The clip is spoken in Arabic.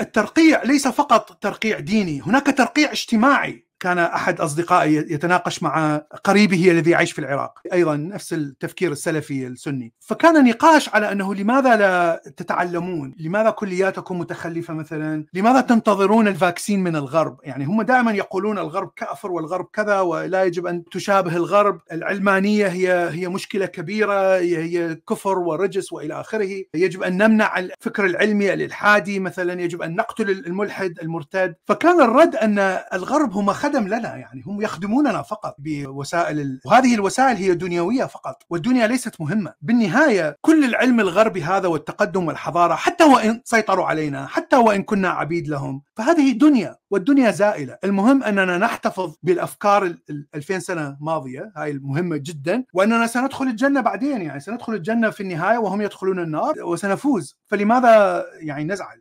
الترقيع ليس فقط ترقيع ديني هناك ترقيع اجتماعي. كان أحد أصدقائي يتناقش مع قريبه الذي يعيش في العراق أيضا نفس التفكير السلفي السني. فكان نقاش على أنه لماذا لا تتعلمون؟ لماذا كلياتكم متخلفة مثلا؟ لماذا تنتظرون الفاكسين من الغرب؟ يعني هم دائما يقولون الغرب كأفر والغرب كذا ولا يجب أن تشابه الغرب. العلمانية هي هي مشكلة كبيرة هي كفر ورجس وإلى آخره. يجب أن نمنع الفكر العلمي الإلحادي مثلا يجب أن نقتل الملحد المرتد. فكان الرد أن الغرب هم خدم لنا يعني هم يخدموننا فقط بوسائل ال... وهذه الوسائل هي دنيوية فقط والدنيا ليست مهمة. بالنهاية كل العلم الغربي هذا والتقدم والحضارة حتى وإن سيطروا علينا حتى وإن كنا عبيد لهم فهذه دنيا والدنيا زائلة. المهم أننا نحتفظ بالأفكار ال 2000 سنة ماضية هاي المهمة جدا وأننا سندخل الجنة بعدين يعني سندخل الجنة في النهاية وهم يدخلون النار وسنفوز. فلماذا يعني نزعل؟